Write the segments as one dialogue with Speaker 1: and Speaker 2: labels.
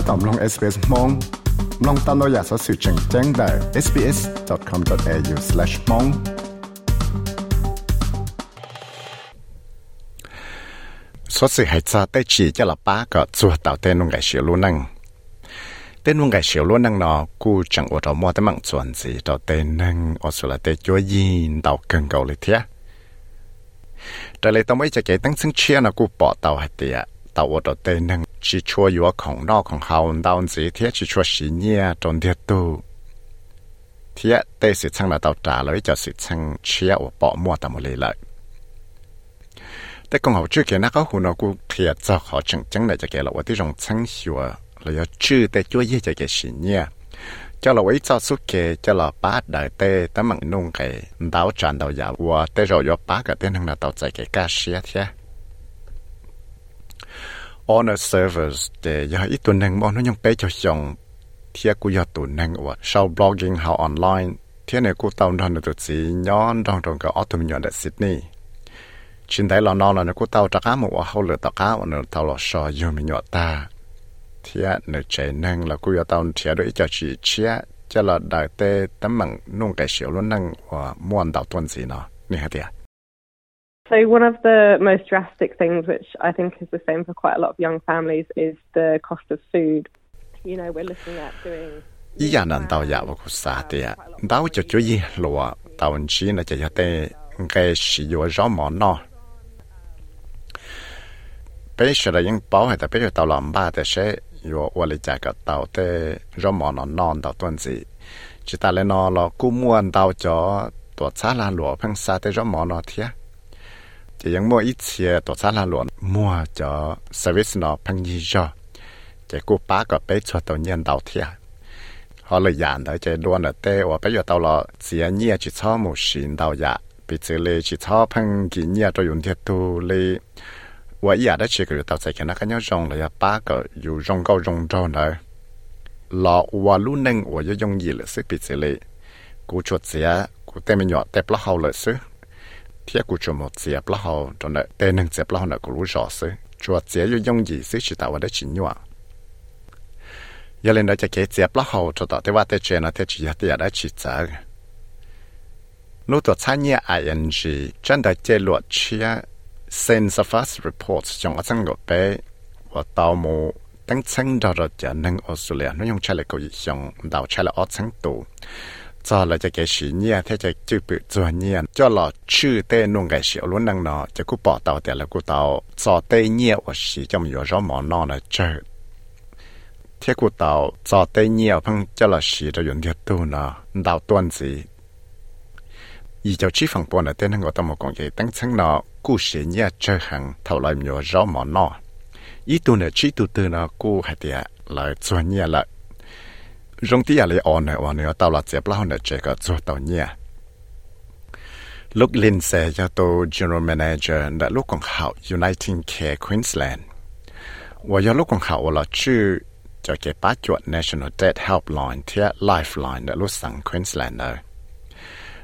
Speaker 1: ถ้าตอมลง SBS มองลองตามเราอยากสอสื่อแจ้งแจ้งได้ sbs.com.au/mong สอสื่อให้จะได้ฉีจะละป้าก็จัวเต่าเต้นนุ่งไก่เฉียวรู้นั่งเต้นนุ่งไก่เฉียวรู้นั่งเนาะกูจังอวดเอามัวแต่มั่งส่วนสิเต่าเต้นนั่งอสุละเตจัวยินเต่าเกิงเกาเลยเทียแต่เลยต้องไม่จะเก๋ตั้งซึ่งเชียนะกูปอเต่าให้เตีย เต่าอวดเอาเต้นนั่งchỉ chua yếuของนอกของเขาดาวจีเทียchỉ chua xí nhia trong địa tu thiết tê sự chăng là tàu trả lời cho sự chăng chia ở bỏ mua tầm một lệ lợiแต่กงเขาชื่อเกี่ยนะเขาหูนกูเทียจะขอจังจังเลยจะเกี่ยวว่าที่รงชั้งชัวเลยชื่อแต่จ้วยจะเกี่ยสิเนี่ยจะเราไว้จะสุกเกจะเราป้าได้แต่แต่มันนุ่งเกดาวจันดาวยาวว่าแต่เราอยู่ป้าก็เต้นทางนั้นตาวใจเกี่ยกาเสียเทีย honor servers để giờ ít tuần năng bọn nó nhung bé cho chồng. Thiệt của giờ tuần năng ở sau blogging hào online thiệt này của tao đang được gì? Nhón đang trong cái autumn nhọn tại Sydney. Trên đấy là nó là nó của tao chắc á một hậu lửa tao cá nó tao lo sò giờ mình nhọn ta. Thiệt này chạy năng là của giờ tao thiệt đối cho chị chia. Cho là đại tê tấm bằng nung cái xíu luôn năng và muôn đạo tuần gì nó. Nè thiệt
Speaker 2: So, one of the most drastic things, which I think is the same for quite a lot of young families, is the cost of food. You know, we're looking at doing. ý à, cho gì lúa à,
Speaker 1: tàu chi là chỉ tê cái sử dụng rõ món nó bây giờ là những bảo hay bây giờ tàu làm ba thì sẽ yo wa le cha ka tàu tê rõ món nó non tàu tuần gì chỉ ta lên nó là cú mua tàu cho tổ xã là lúa phăng xa tê rõ món nó thiệt chỉ những mua ít xe tổ xã là luôn mua cho service nó phăng gì cho chỉ cô bá có bé cho tàu nhân tàu thiệt họ lời dàn đó chỉ luôn là tê và bây giờ tàu là chỉ nhia chỉ cho một xin tàu dạ bị chỉ lệ chỉ cho phăng gì nhia cho dùng thiệt tu lệ và ý đó chỉ cái tàu chạy cái nó cái nhau rong là bá cóอยู่rong câu rong trâu nữa lọ và luôn nâng và dùng gì là sức bị chỉ lệ cú chuột xía cú tên mình nhỏ tép là hậu lợi sức ที่กูจะหมดเสียบแล้วเขาตอนนั้นเต้นหนึ่งเสียบแล้วเนี่ยกูรู้จอซื้อจวดเสียอยู่ย่งยี่ซื้อชิตาว่าได้ชินอยู่อ่ะยาเล่นได้จะเกเสียบแล้วเขาจะต่อ thiết của chúng một dẹp là họ cho nên tên nên dẹp là họ của lũ rõ sư cho dẹp dụ dùng gì sư chỉ tạo ở đây chỉ nhỏ giờ lên đó chỉ cái dẹp là họ cho tạo thế và thế chuyện là thế chỉ là thế đã chỉ sợ lúc đó sản nghiệp ing chân đại chế luật chia. Sense of us reports trong ở trong ngõ bé và tàu mù tăng chân đó rồi cho nên Australia nó dùng trái lại có gì dùng đào trái lại ở trong tù cho là cho cái sĩ nhia thế cho chữ bự cho nhia cho là chữ tê nung cái sĩ luôn năng nó cho cú bỏ tàu tiền là cú tàu. Cho tê nhia và sĩ trong nhiều rõ mỏ nó là chơi thế cú tàu cho tê nhia phong cho là sĩ cho dùng thiệt tu nó đào tuần gì ý cho chỉ phần bốn là tên gọi là một con cái nọ, cú sĩ nhia chơi hàng thầu lại nhiều rõ mỏ nó ý tu này chỉ tu tư nó cú hạt tiệt lại cho nhia lại rong tia à le on ne on ne tao la chep la ne che ka zo tao nya lúc lin se cho to general manager da lúc còn hảo uniting care queensland. Wa ya lúc còn hảo là chữ cho cái ba chuột national debt helpline thia lifeline da lúc sang queensland đó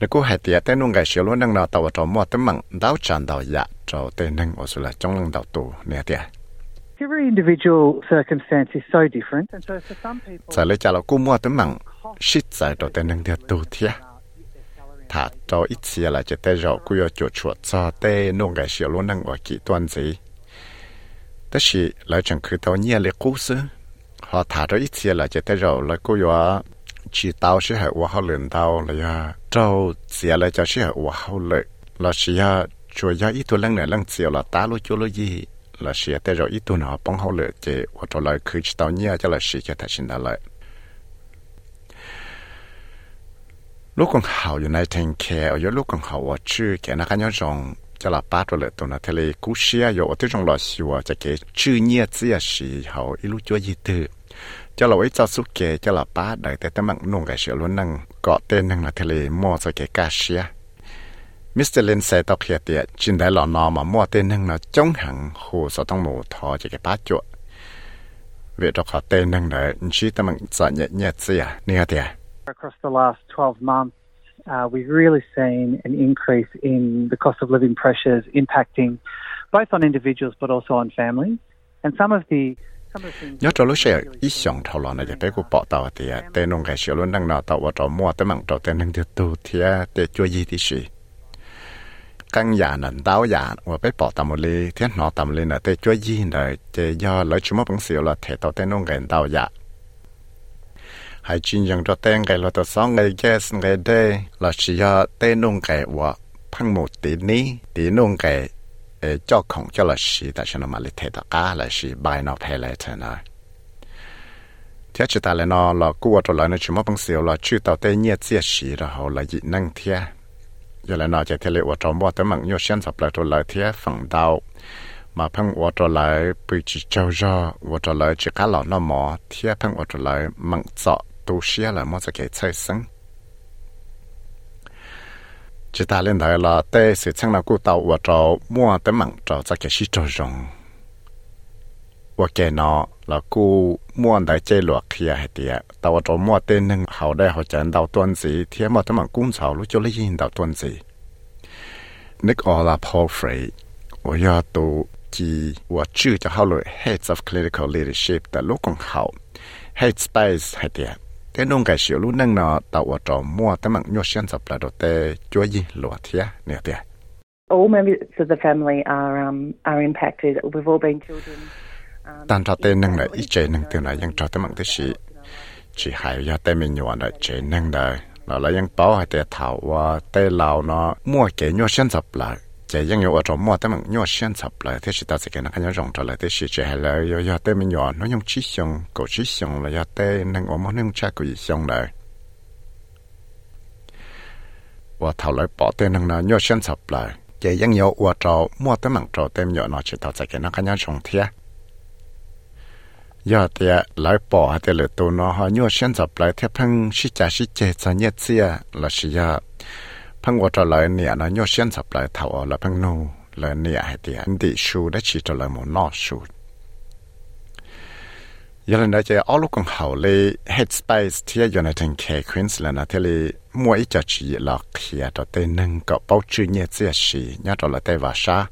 Speaker 1: nếu cô hãy tiệt tên nông cái xíu luôn năng nào tàu cho mua tấm mặn đào tràn đào dạ cho tên năng ở số là trong lăng đào tù, nè tiệt Tại lẽ chả là cô mua tấm mạng, shit tại đó tên năng điệt tù thia. Thả cho ít xìa là chỉ tế rậu cô yêu chỗ chuột cho tế nông gái xìa luôn năng ở kỳ toàn gì. Tất sĩ là chẳng khứ tao nhẹ lệ cố sư. Họ thả cho ít xìa là chỉ tế rậu là cô yêu chỉ tao sẽ hãy hoa lần tao là ya trâu xìa là cho sẽ hãy hoa lệ là xìa chùa ya ít tu lăng này lăng xìa là tá lô chua lô gì là xìa tới rồi ít tu nó bóng hậu lửa chế và trở lại khứ tao nhia cho là xìa cho thật sinh đã lại lúc còn hậu này thành kẻ ở dưới lúc còn hậu ở chư kẻ nó khác nhau rồng cho là ba rồi tu nó thế là cú xìa rồi tới trong lò xìa à, cho kẻ chư nhia chỉ là xì hậu ít lúc chúa gì từ cho là ấy cho suốt kẻ cho là ba đời tới tới mạng nông cái sự luôn năng có tên năng là thế là mua cho kẻ cá xìa Mr. Lin sẽ tao kia tiệt. Chính đại lò nọ mà mua tên năng là chống hẳn hồ sở tông mù thọ cho cái bắt chuột. Việc đó có tên năng là chỉ tao mình sợ nhẹ nhẹ gì à? Nè tiệt
Speaker 3: across the last 12 months, uh, we've really seen an increase in the cost of living pressures impacting both on individuals but also on families. And some of the
Speaker 4: nhớ
Speaker 1: cho lúc sẽ ít xong lò này để bé của bỏ tàu thì tên nông cái sửa luôn đang nào tàu vào trò mua tới mảng trò tên nông tiêu tu thì để cho gì thì gì căn nhà nền đào nhà và bé bỏ tạm lì thiết nọ tạm lì nè tê chúa gì nè tê do lấy chúng bằng xỉu là thể tàu tên nông gần đào nhà hay chuyên dùng cho tên cái là tàu sáu ngày sáng ngày đê là chỉ do tên nông cái và phăng một tí ní tí nông cái cho không cho là sĩ tại sao mà lấy thể tàu cá là sĩ bài nó phải lấy thế nào? thế chỉ ta lại nó là cua cho lại nó chúng bằng xỉu là chữ tàu tên nhiệt diệt sĩ rồi là dị năng thiệt giờ là nói chạy thế lệ của trong bộ tới mặn nhiều xuyên sập lại rồi lại thế phẳng đầu, mà phăng của trở lại bị chỉ trâu ra của trở lại chỉ cá lọ nó mỏ thế phăng của trở lại mặn dọ tu xia là mất cái chơi sinh, chỉ ta lên đời là tê sự chăng là cụ tàu của trở mua tới mặn trở ra cái gì trâu rồng. trò rong và cái nó là cô mua đại chơi luộc kia hay tiệt tàu và trò mua tên nâng hậu đây họ chẳng tàu tuần gì thì mà tới mặn cũng chào lúc cho lấy yên tàu tuần gì nick all là Paul Frey 我要读及我住就好了 Heads of Clinical Leadership 的陆共好 Headspace 还点。cái nông cái xíu lúc nâng nó tạo ở trò mua tới mạng nhô xuyên dập là đồ tê chúa gì lụa thía nè tía
Speaker 5: All members of the family are um, are impacted. We've all been children. tan trò tê nâng là ít chế nâng từ nàyยังtrò tới mạng tới xí chỉ hay
Speaker 1: do tê mình nhọn là chế nâng đời nó làยังbảo hay tê thảo và tê lào nó mua cái nhô xuyên dập lại chỉ ยัง有 ở trong mua tới mình nhỏ xuyên sập lại thế thì ta sẽ cái nó cái rộng trở lại thế thì chỉ hay là yo yo tới mình nhỏ nó dùng chỉ xong cổ chỉ xong là yo tới nên ở một nên chắc cái xong này và thảo lại bỏ tên năng nó nhỏ xuyên sập lại chỉ ยัง有 ở trong mua tới mình trong tên nhỏ nó chỉ ta sẽ cái nó cái rộng thế giờ thì lại bỏ thì lửa tù nó họ nhua xin dọc lại theo phăng xí cha xí chè cho nhét xia là xí giờ phăng qua trở lại nè nó nhua xin dọc lại thảo là phăng nô là nè thì anh đi su đã chỉ trở lại một nọ su giờ lần đó chơi ở lúc còn hậu lê headspace thì giờ này thành kẻ Queensland thì lê mua ít cho chị là kia đó tên nâng cọ bao chữ nhét xia xí nhá trở lại tây và sa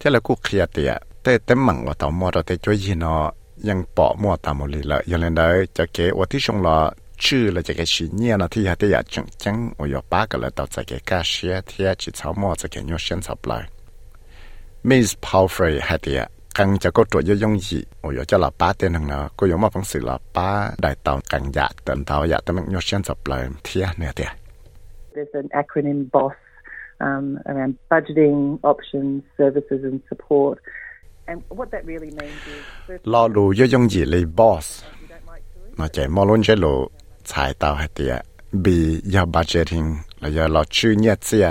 Speaker 1: thế là cô kia thì tê tê mặn của tàu mua rồi tê cho gì nó ยังปอมัวตามลีละยังเล่นได้จะเกวที่ชงลอชื่อเละจะเกชี้เนี่ยนะที่ฮัตยาจังจังอุยป้ากันเลยต่อจะเกกาเชียที่จิตสาวมัวจะเกยเชีนสับเลยมิสพาวเฟรฮัตยากังจะก็ตัวยยงยีโอ้ยจะหลับป้าเต็นหนึ่งนะก็ยังมาฟังสื่อลัป้าได้ตอนกังยาเติมเท้ายาแต่มันยอดเช้นสับเลยทียเนี่ยเดีย
Speaker 5: There's an acronym BOSS um, around budgeting, options, services and support. lo lu
Speaker 1: yo yong gì li boss.
Speaker 5: mà
Speaker 1: chạy mo luôn chơi lo xài tao hết tiệt bị yo budgeting là yo lo chữ nhét xia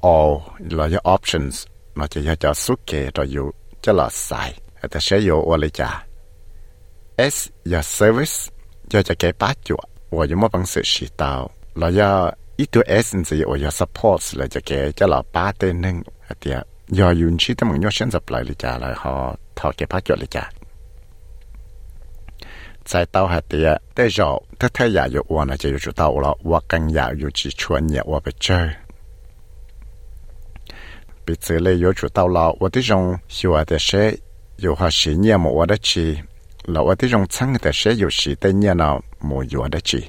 Speaker 1: o là yo options mà chạy yo cho suốt kề rồi yo cho sai xài. Ta sẽ yo ở lại cha s yo service yo cho cái bát chuột và yo mà bằng sự chỉ tao là yo ít tuổi s gì ở yo support là cho cái cho là ba tên nâng hết tiệt giờ yun chi tâm nhớ sen dập lại lịch trả lại họ thọ cái phát cho lịch trả tại tao hạt tiệt tế rõ thế thế giả dụ ua là chỉ dụ tao lo ua càng giả dụ chỉ chuẩn nhẹ ua bị chơi bị xử lý dụ chủ tao lo ua tí rong hiểu à tế sẽ họ sĩ nhẹ một ua đó chỉ là ua tí rong chăng tế sẽ dụ sĩ tế nhẹ nào một dụ đó chỉ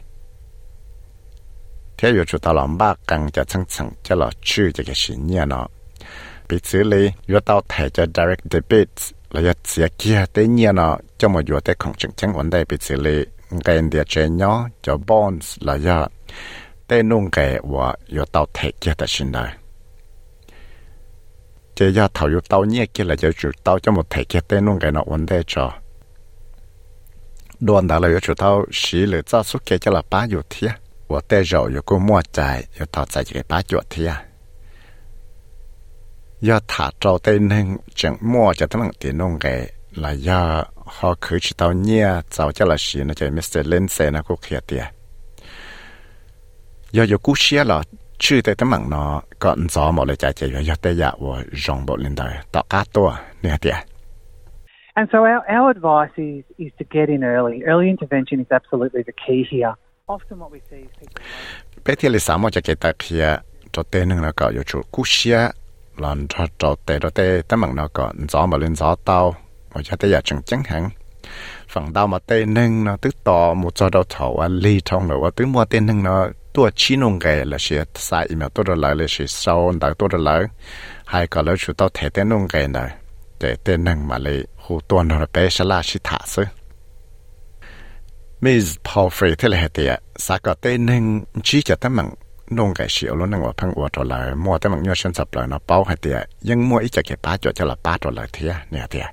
Speaker 1: thế dụ chủ tao lo ba càng cho chăng chăng cho lo chữ cái sĩ nhẹ nào 是念了。彼此嘞有到台叫 direct debates。là ya chia kia tế nhiên nó cho một vừa tế không chứng chứng vấn đề bị xử lý cái địa chế nhỏ cho bonds là ya tế nung cái và yo tàu thể kia ta xin đời chế ya thầu yo tàu nhẹ kia là cho chủ tàu cho một thể kia tế nung cái nó vấn đề cho đoàn đã là yo chủ tàu xí lửa cho suốt kia cho là ba yo thiệt và tế rồi yo ยาถาเจ้าเต้นงจังมั่วจะตั้งเตียนงแกลายาฮอคือชิตาเนี่ยเจ้าจะละชีนะใจมิสเตอร์เลนเซนะกูเขียเตียยาอยู่กูเชียหรอชื่อแต่ตั้งมังเนาะก่อนซ้อมหมดเลยใจใจยาแต่ยาว่าจงบทลินเดอร์ต่อกาตัวเนี่ยเตีย
Speaker 3: And so
Speaker 4: our, our advice is, is
Speaker 3: to get in early. Early intervention is absolutely the key here.
Speaker 4: Often what we see is people...
Speaker 1: ไปที่ลิสามว่าจะเกิดตาเคียจดเต้นหนึ่งแล้วก็อยู่ชุดกุเชีย lần trâu tệ đó tê. Tấm bằng nó có gió mà lên gió tao mà cho tê giờ chẳng chẳng hẳn. Phần tao mà tê nâng nó tức to một cho đầu thầu à ly trong rồi và tứ mua tê nâng nó tua chi nông gà là sẽ sai mà tôi rồi là sẽ sau đã tôi rồi lại. Hai lỡ chủ tao thể tê nông gà này để tê nâng mà lại hồ tuần nó bé sẽ là sẽ thả xuống Miss Paul Frey là hệ tiệt, sao có tên nâng chỉ cho tấm mạng นงไก่เฉียวแล้วนังว่าพังอวดตัวลายมัวแต่มังย้อนดชนสับเลยนะเป้าห้เตียยังมัวอีจะเก็บป้าจดจะละป้าตัวลายเทียเนี่ยเตีย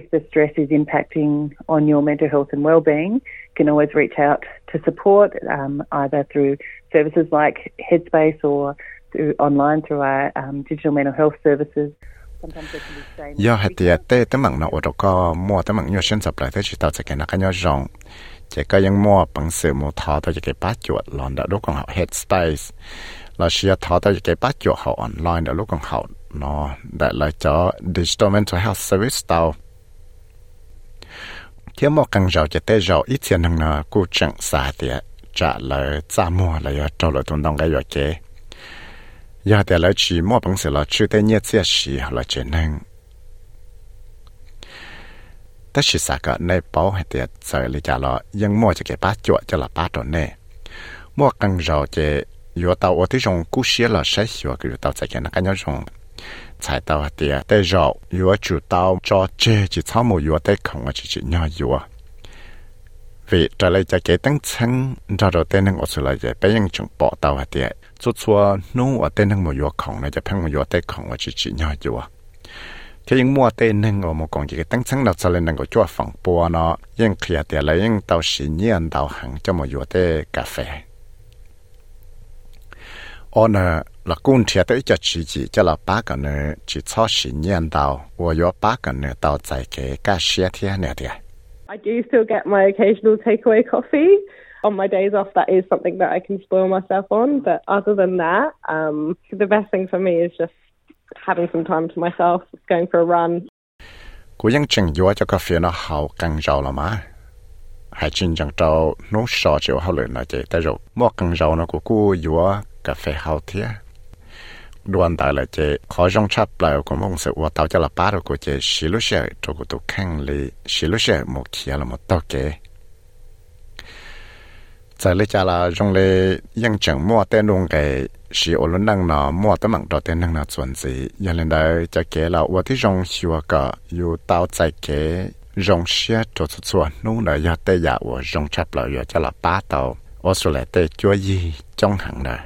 Speaker 5: If the stress is impacting on your mental health and well-being, you can always reach out to support um, either through services like Headspace or through online through our um, digital mental health services. ยอดหายเตียเต้ตั้งมังนอว
Speaker 1: ดกมัวตั้มังยอดชนสับเลยเทีชิตาจะแกนักยอดรอง ตัวเทเต้นงไงเนาะแต่เต้นึงมาเลยหูตัวเนาะเปชลาชิถาซึมิสพอลฟรีที่เลยเตียสากเต้นึงชี้จะตั้งมังนงไก่เสียวแล้วนึงว่าพังอวดตัวเลยมัวแต่มังยอดชนสับเลยเน าะเป้าให้เตียยังมัวอีจะเก็บป้าจดจะละป้าตัวเลยเทียเนี่ยเตีย if the stress is impacting on your mental health and well-being, you can always reach out to support um, either through services like Headspace or through online through our um, digital mental health services. Sometimes they can be staying. do hạt tiệt tê tấm bằng nó ở có mua tấm bằng nhiều sinh sập lại thế chỉ tao sẽ cái nó cái nhau rong chỉ có những mua bằng sự mua thọ tao chỉ cái bát chuột lon đã lúc còn học Headspace là xia thọ tao chỉ cái bát chuột học online đã lúc còn học nó đã lại cho digital mental health service tao thiếu một căn rau chỉ tê rau ít tiền hơn nó cú chẳng xa tiệt trả lời trả mua là do trâu lời tuần đông cái rồi chế giờ thì lại chỉ mua bằng sự là chưa tới nhiệt chia sẻ là chế năng tất sự sao cả này bảo hay tiệt sợ lý trả là ยัง mua cho แค่ยังมัวเต้นหนึ่งอมกองจีตั้งชั้งเราจะเล่นนั่งก็จ้วฝั่งปัวเนาะยังเคลียเตียเลยยังเตาสีเนียนเตาหังจะมาอยู่เต้กาแฟอ๋อเนอะละกุ้นเทียเต้จะจีจีจะละป้ากันเนอะจีชอบสีเนียนเตาวัวยอป้ากันเนอะเตาใจเกกาเชียเทียเนี่ยเดีย
Speaker 2: I do still get my occasional takeaway coffee. on my days off, that is something that I can spoil myself on. But other than that, um, the best thing for me is just having some time to myself, going for a run.
Speaker 1: Cô dân chừng dùa cho cà phê nó hào căng rau là má. Hải chinh chẳng trâu nó sọ chịu hào lửa nó chạy tới rồi. Mọ căng rau nó của cô dùa cà phê hào thía. Đoàn tại là chạy khó rong chắp lại của mong sự ua tạo cho là bá rồi của chạy xí lúc xe cho của tụ khăn lì xí lúc xe một kia là một tao kế. Tại lý chả là rong lì dân chẳng mua tên luôn cái สีโอลนั่งนอมัวตะมังดอเตนั่งนอส่วนสียันเลนได้จะเกเราว่าที่รงชิวกะอยู่เตาใจเกรงเชียจดส่วนนู่นเลยยาเตยาว่ารงชับเลยอยู่จะละป้าเตาออสเตรเลียเตจัวยีจ้องหังเลย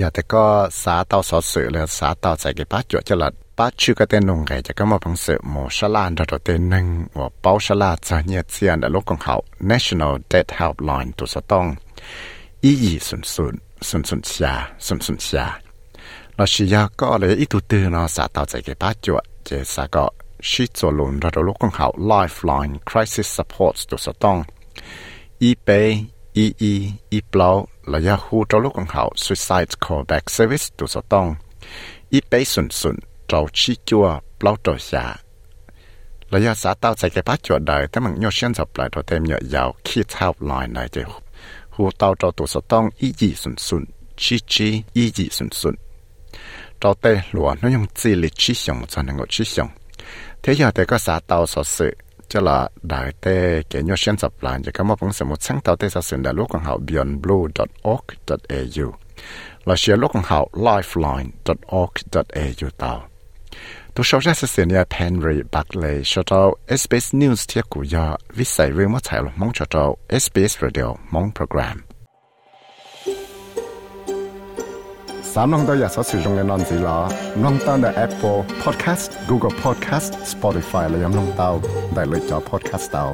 Speaker 1: ยาแต่ก็สาเตาสอสื่อเลยสาเตาใจเกป้าจัวจะละป้าชื่อก็เตนงไงจะก็มาพังเสือหมอชลาดนดอเตนึงว่าเป้าชลาจะเนี่ยเซียนเดลูกของเขา National Debt Helpline ตัวสต้อง อีอีสุนสุนสุนสุนชาสุนสุนชาเราชียาก็เลยอีตัวตือเนาะสาต่อใจกับป้าจวดเจสาก็ชีจวลุนระดับโลกของเขา Lifeline Crisis Support ตัวสต้องอีเปอีอีอีเปล่าและยาฮูตัวลูกของเขา Suicide Callback Service ตัวสต้องอีเปสุนสุนเราชีจัวเปลาตัวชาระยะสาต่อใจกับป้าจวดได้แต่มันยอดเชื่อจับปลายตัวเต็มเยอะยาวคิดเท่าลอยในเจ hù tao trâu tụ sở tông, ý dị xuân xuân chi chi, ý dị xuân xuân trâu tê lúa nó dùng chi lịch chi xong cho nên ngồi chi xong thế giờ thì có xã tao sở sự, cho là đại tê cái nhau xuyên dập lại cho các một bằng sự một sáng tao tê xã sự đã lúc còn blue beyondblue.org.au là sẽ lúc còn học lifeline.org.au ตัวชาวราชเสียเนี่ยแพนรีบักเลยชาวเอสเปซนิวส์เทียกุยาวิสัยเรื่องมัถ่ายลงมองชาวเอสเปซเรดิโอมองโปรแกรมสามน้องตัวอยากสอสื่อตรงในนอนสีหรอน้องตั้งแต่ Apple Podcast Google Podcast ร์ติฟายและยังน้องเตาได้เลยจอพอดแคสต์เตา